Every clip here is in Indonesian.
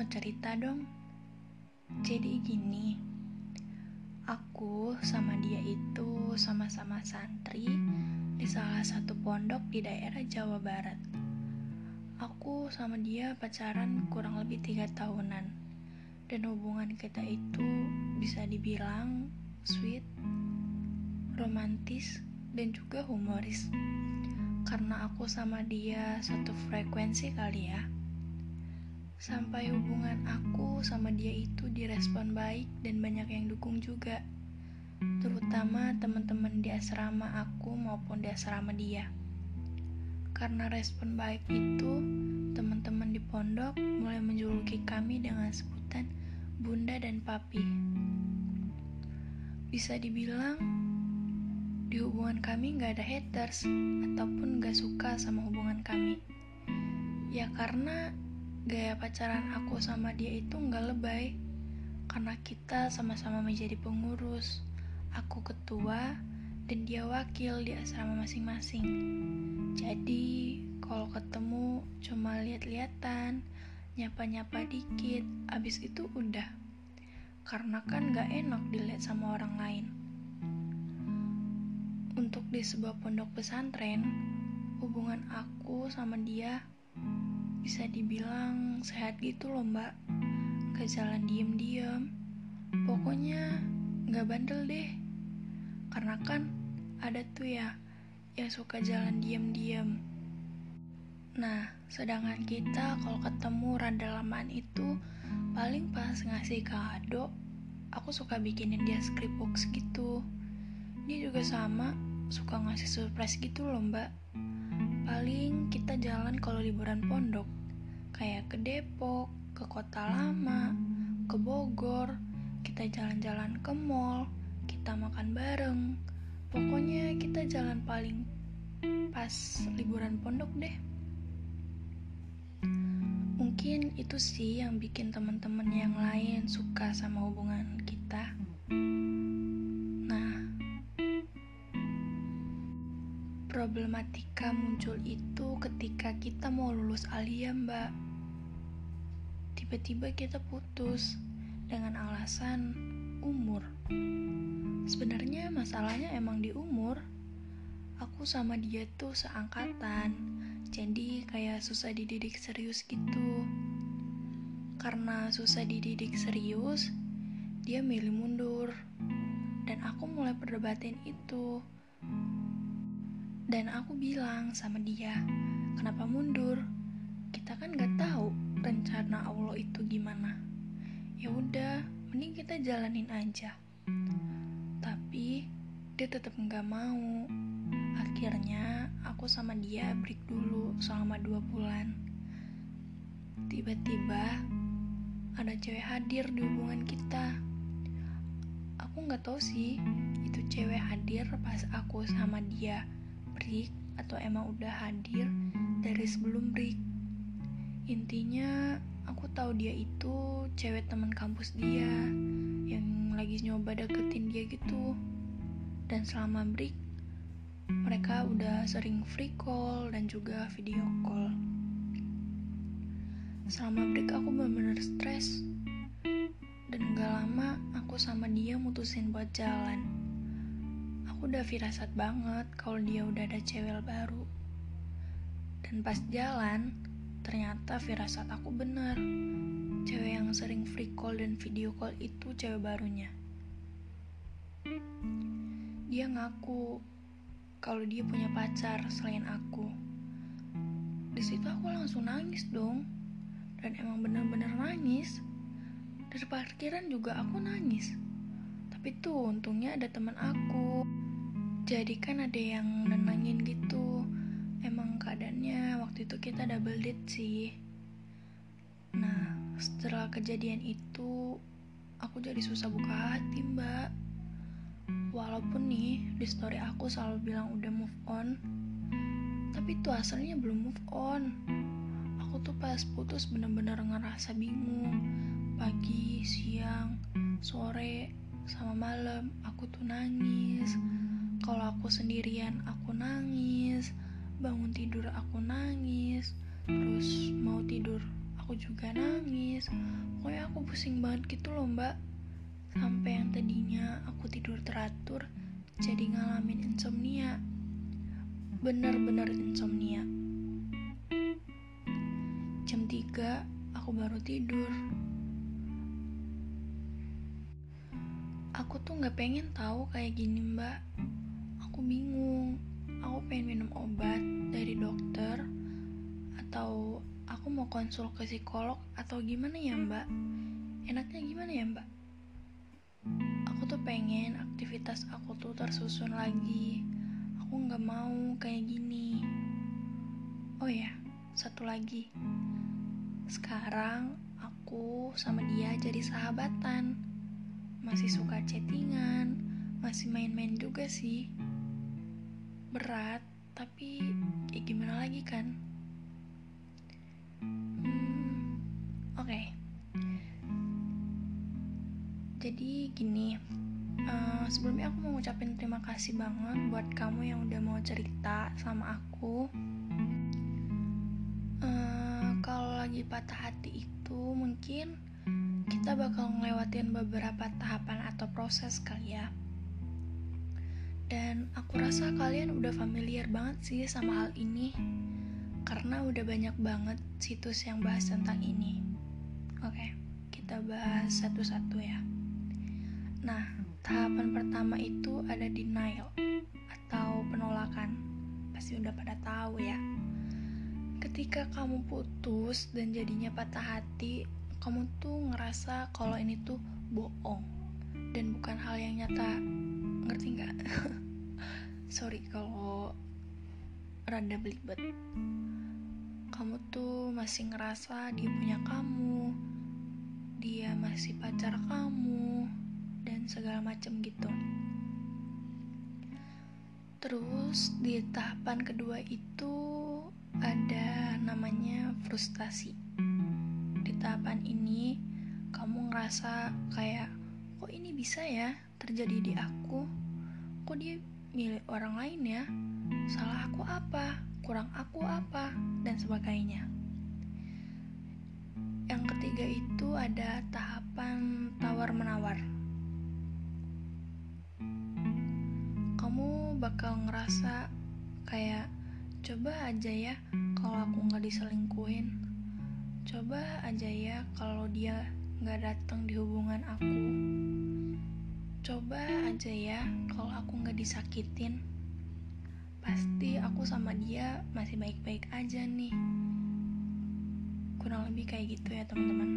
mau cerita dong. Jadi gini, aku sama dia itu sama-sama santri di salah satu pondok di daerah Jawa Barat. Aku sama dia pacaran kurang lebih tiga tahunan, dan hubungan kita itu bisa dibilang sweet, romantis, dan juga humoris. Karena aku sama dia satu frekuensi kali ya sampai hubungan aku sama dia itu direspon baik dan banyak yang dukung juga. Terutama teman-teman di asrama aku maupun di asrama dia. Karena respon baik itu teman-teman di pondok mulai menjuluki kami dengan sebutan bunda dan papi. Bisa dibilang di hubungan kami gak ada haters ataupun gak suka sama hubungan kami. Ya karena Gaya pacaran aku sama dia itu nggak lebay, karena kita sama-sama menjadi pengurus. Aku ketua dan dia wakil di asrama masing-masing. Jadi, kalau ketemu cuma lihat-lihatan, nyapa-nyapa dikit, abis itu udah. Karena kan gak enak dilihat sama orang lain. Untuk di sebuah pondok pesantren, hubungan aku sama dia bisa dibilang sehat gitu loh mbak. Gak jalan diem-diem. Pokoknya gak bandel deh. Karena kan ada tuh ya yang suka jalan diem-diem. Nah sedangkan kita kalau ketemu rada lamaan itu paling pas ngasih kado aku suka bikinin dia script box gitu. Dia juga sama suka ngasih surprise gitu loh mbak Paling kita jalan kalau liburan pondok, kayak ke Depok, ke Kota Lama, ke Bogor, kita jalan-jalan ke mall, kita makan bareng. Pokoknya kita jalan paling pas liburan pondok deh. Mungkin itu sih yang bikin teman-teman yang lain suka sama hubungan kita. Problematika muncul itu ketika kita mau lulus alia, Mbak. Tiba-tiba kita putus dengan alasan umur. Sebenarnya masalahnya emang di umur. Aku sama dia tuh seangkatan, jadi kayak susah dididik serius gitu. Karena susah dididik serius, dia milih mundur. Dan aku mulai perdebatin itu dan aku bilang sama dia, kenapa mundur? Kita kan gak tahu rencana Allah itu gimana. Ya udah, mending kita jalanin aja. Tapi dia tetap nggak mau. Akhirnya aku sama dia break dulu selama dua bulan. Tiba-tiba ada cewek hadir di hubungan kita. Aku nggak tahu sih itu cewek hadir pas aku sama dia break atau emang udah hadir dari sebelum break. Intinya aku tahu dia itu cewek teman kampus dia yang lagi nyoba deketin dia gitu. Dan selama break mereka udah sering free call dan juga video call. Selama break aku bener-bener stres dan gak lama aku sama dia mutusin buat jalan aku udah firasat banget kalau dia udah ada cewek baru. Dan pas jalan, ternyata firasat aku bener. Cewek yang sering free call dan video call itu cewek barunya. Dia ngaku kalau dia punya pacar selain aku. Di situ aku langsung nangis dong. Dan emang bener-bener nangis. Dari parkiran juga aku nangis. Tapi tuh untungnya ada teman aku jadi kan ada yang nenangin gitu. Emang keadaannya waktu itu kita double date sih. Nah setelah kejadian itu aku jadi susah buka hati mbak. Walaupun nih di story aku selalu bilang udah move on. Tapi itu asalnya belum move on. Aku tuh pas putus bener-bener ngerasa bingung. Pagi, siang, sore, sama malam aku tuh nangis kalau aku sendirian, aku nangis. Bangun tidur, aku nangis. Terus mau tidur, aku juga nangis. Pokoknya aku pusing banget gitu loh mbak. Sampai yang tadinya aku tidur teratur jadi ngalamin insomnia. Bener-bener insomnia. Jam 3 aku baru tidur. Aku tuh nggak pengen tahu kayak gini mbak aku bingung. Aku pengen minum obat dari dokter atau aku mau konsul ke psikolog atau gimana ya mbak? Enaknya gimana ya mbak? Aku tuh pengen aktivitas aku tuh tersusun lagi. Aku nggak mau kayak gini. Oh ya satu lagi. Sekarang aku sama dia jadi sahabatan. Masih suka chattingan masih main-main juga sih berat tapi ya gimana lagi kan? Hmm, oke. Okay. jadi gini uh, sebelumnya aku mau ngucapin terima kasih banget buat kamu yang udah mau cerita sama aku. Uh, kalau lagi patah hati itu mungkin kita bakal ngelewatin beberapa tahapan atau proses kali ya dan aku rasa kalian udah familiar banget sih sama hal ini karena udah banyak banget situs yang bahas tentang ini. Oke, kita bahas satu-satu ya. Nah, tahapan pertama itu ada denial atau penolakan. Pasti udah pada tahu ya. Ketika kamu putus dan jadinya patah hati, kamu tuh ngerasa kalau ini tuh bohong dan bukan hal yang nyata ngerti nggak sorry kalau rada belibet. Kamu tuh masih ngerasa dia punya kamu dia masih pacar kamu dan segala macam gitu. Terus di tahapan kedua itu ada namanya frustasi di tahapan ini kamu ngerasa kayak kok ini bisa ya terjadi di aku? Kok dia milik orang lain ya. Salah aku apa kurang aku apa dan sebagainya. Yang ketiga itu ada tahapan tawar menawar kamu bakal ngerasa kayak coba aja ya kalau aku nggak diselingkuhin. Coba aja ya kalau dia nggak datang di hubungan aku Coba aja ya kalau aku nggak disakitin. Pasti aku sama dia masih baik-baik aja nih. Kurang lebih kayak gitu ya teman-teman.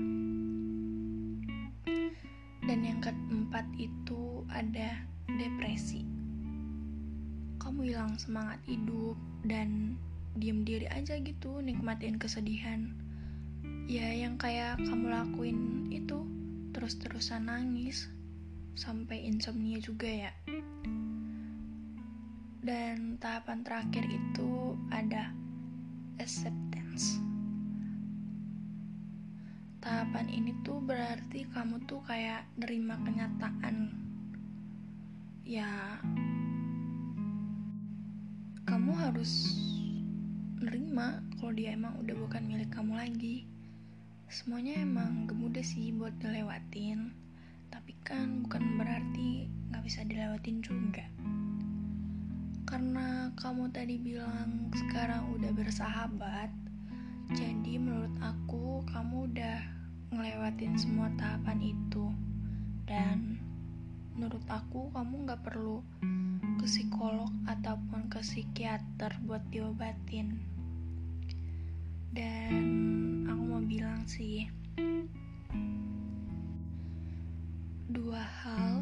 Dan yang keempat itu ada depresi. Kamu hilang semangat hidup dan diem diri aja gitu nikmatin kesedihan. Ya yang kayak kamu lakuin itu terus-terusan nangis sampai insomnia juga ya. Dan tahapan terakhir itu ada acceptance. Tahapan ini tuh berarti kamu tuh kayak nerima kenyataan. Ya, kamu harus nerima kalau dia emang udah bukan milik kamu lagi. Semuanya emang gemudah sih buat dilewatin tapi kan bukan berarti nggak bisa dilewatin juga. Karena kamu tadi bilang sekarang udah bersahabat jadi menurut aku kamu udah ngelewatin semua tahapan itu. Dan menurut aku kamu nggak perlu ke psikolog ataupun ke psikiater buat diobatin. Dan aku mau bilang sih dua hal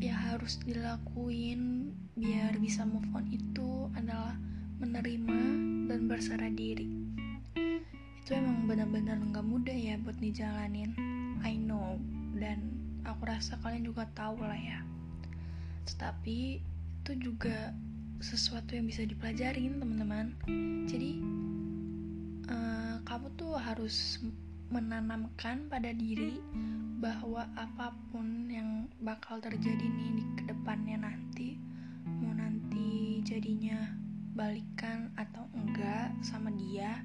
yang harus dilakuin biar bisa move on itu adalah menerima dan berserah diri. Itu emang benar-benar nggak mudah ya buat dijalanin. I know. Dan aku rasa kalian juga tahu lah ya. Tetapi itu juga sesuatu yang bisa dipelajarin teman-teman. Jadi uh, kamu tuh harus menanamkan pada diri bahwa apa pun yang bakal terjadi nih di ke depannya nanti mau nanti jadinya balikan atau enggak sama dia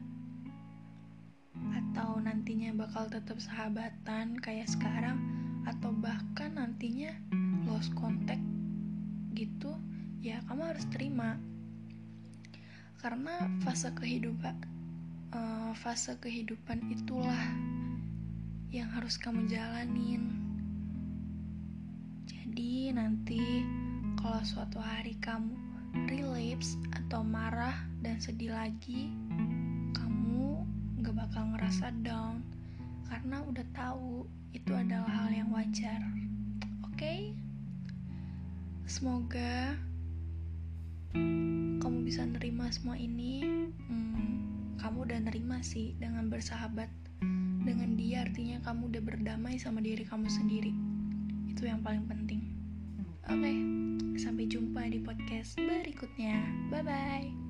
atau nantinya bakal tetap sahabatan kayak sekarang atau bahkan nantinya lost contact gitu ya kamu harus terima. Karena fase kehidupan uh, fase kehidupan itulah yang harus kamu jalanin. Jadi nanti kalau suatu hari kamu relapse atau marah dan sedih lagi kamu gak bakal ngerasa down. Karena udah tahu itu adalah hal yang wajar. Oke? Okay? semoga kamu bisa nerima semua ini. Hmm, kamu udah nerima sih dengan bersahabat. Dengan dia artinya kamu udah berdamai sama diri kamu sendiri. Itu yang paling penting. Oke okay, sampai jumpa di podcast berikutnya. Bye bye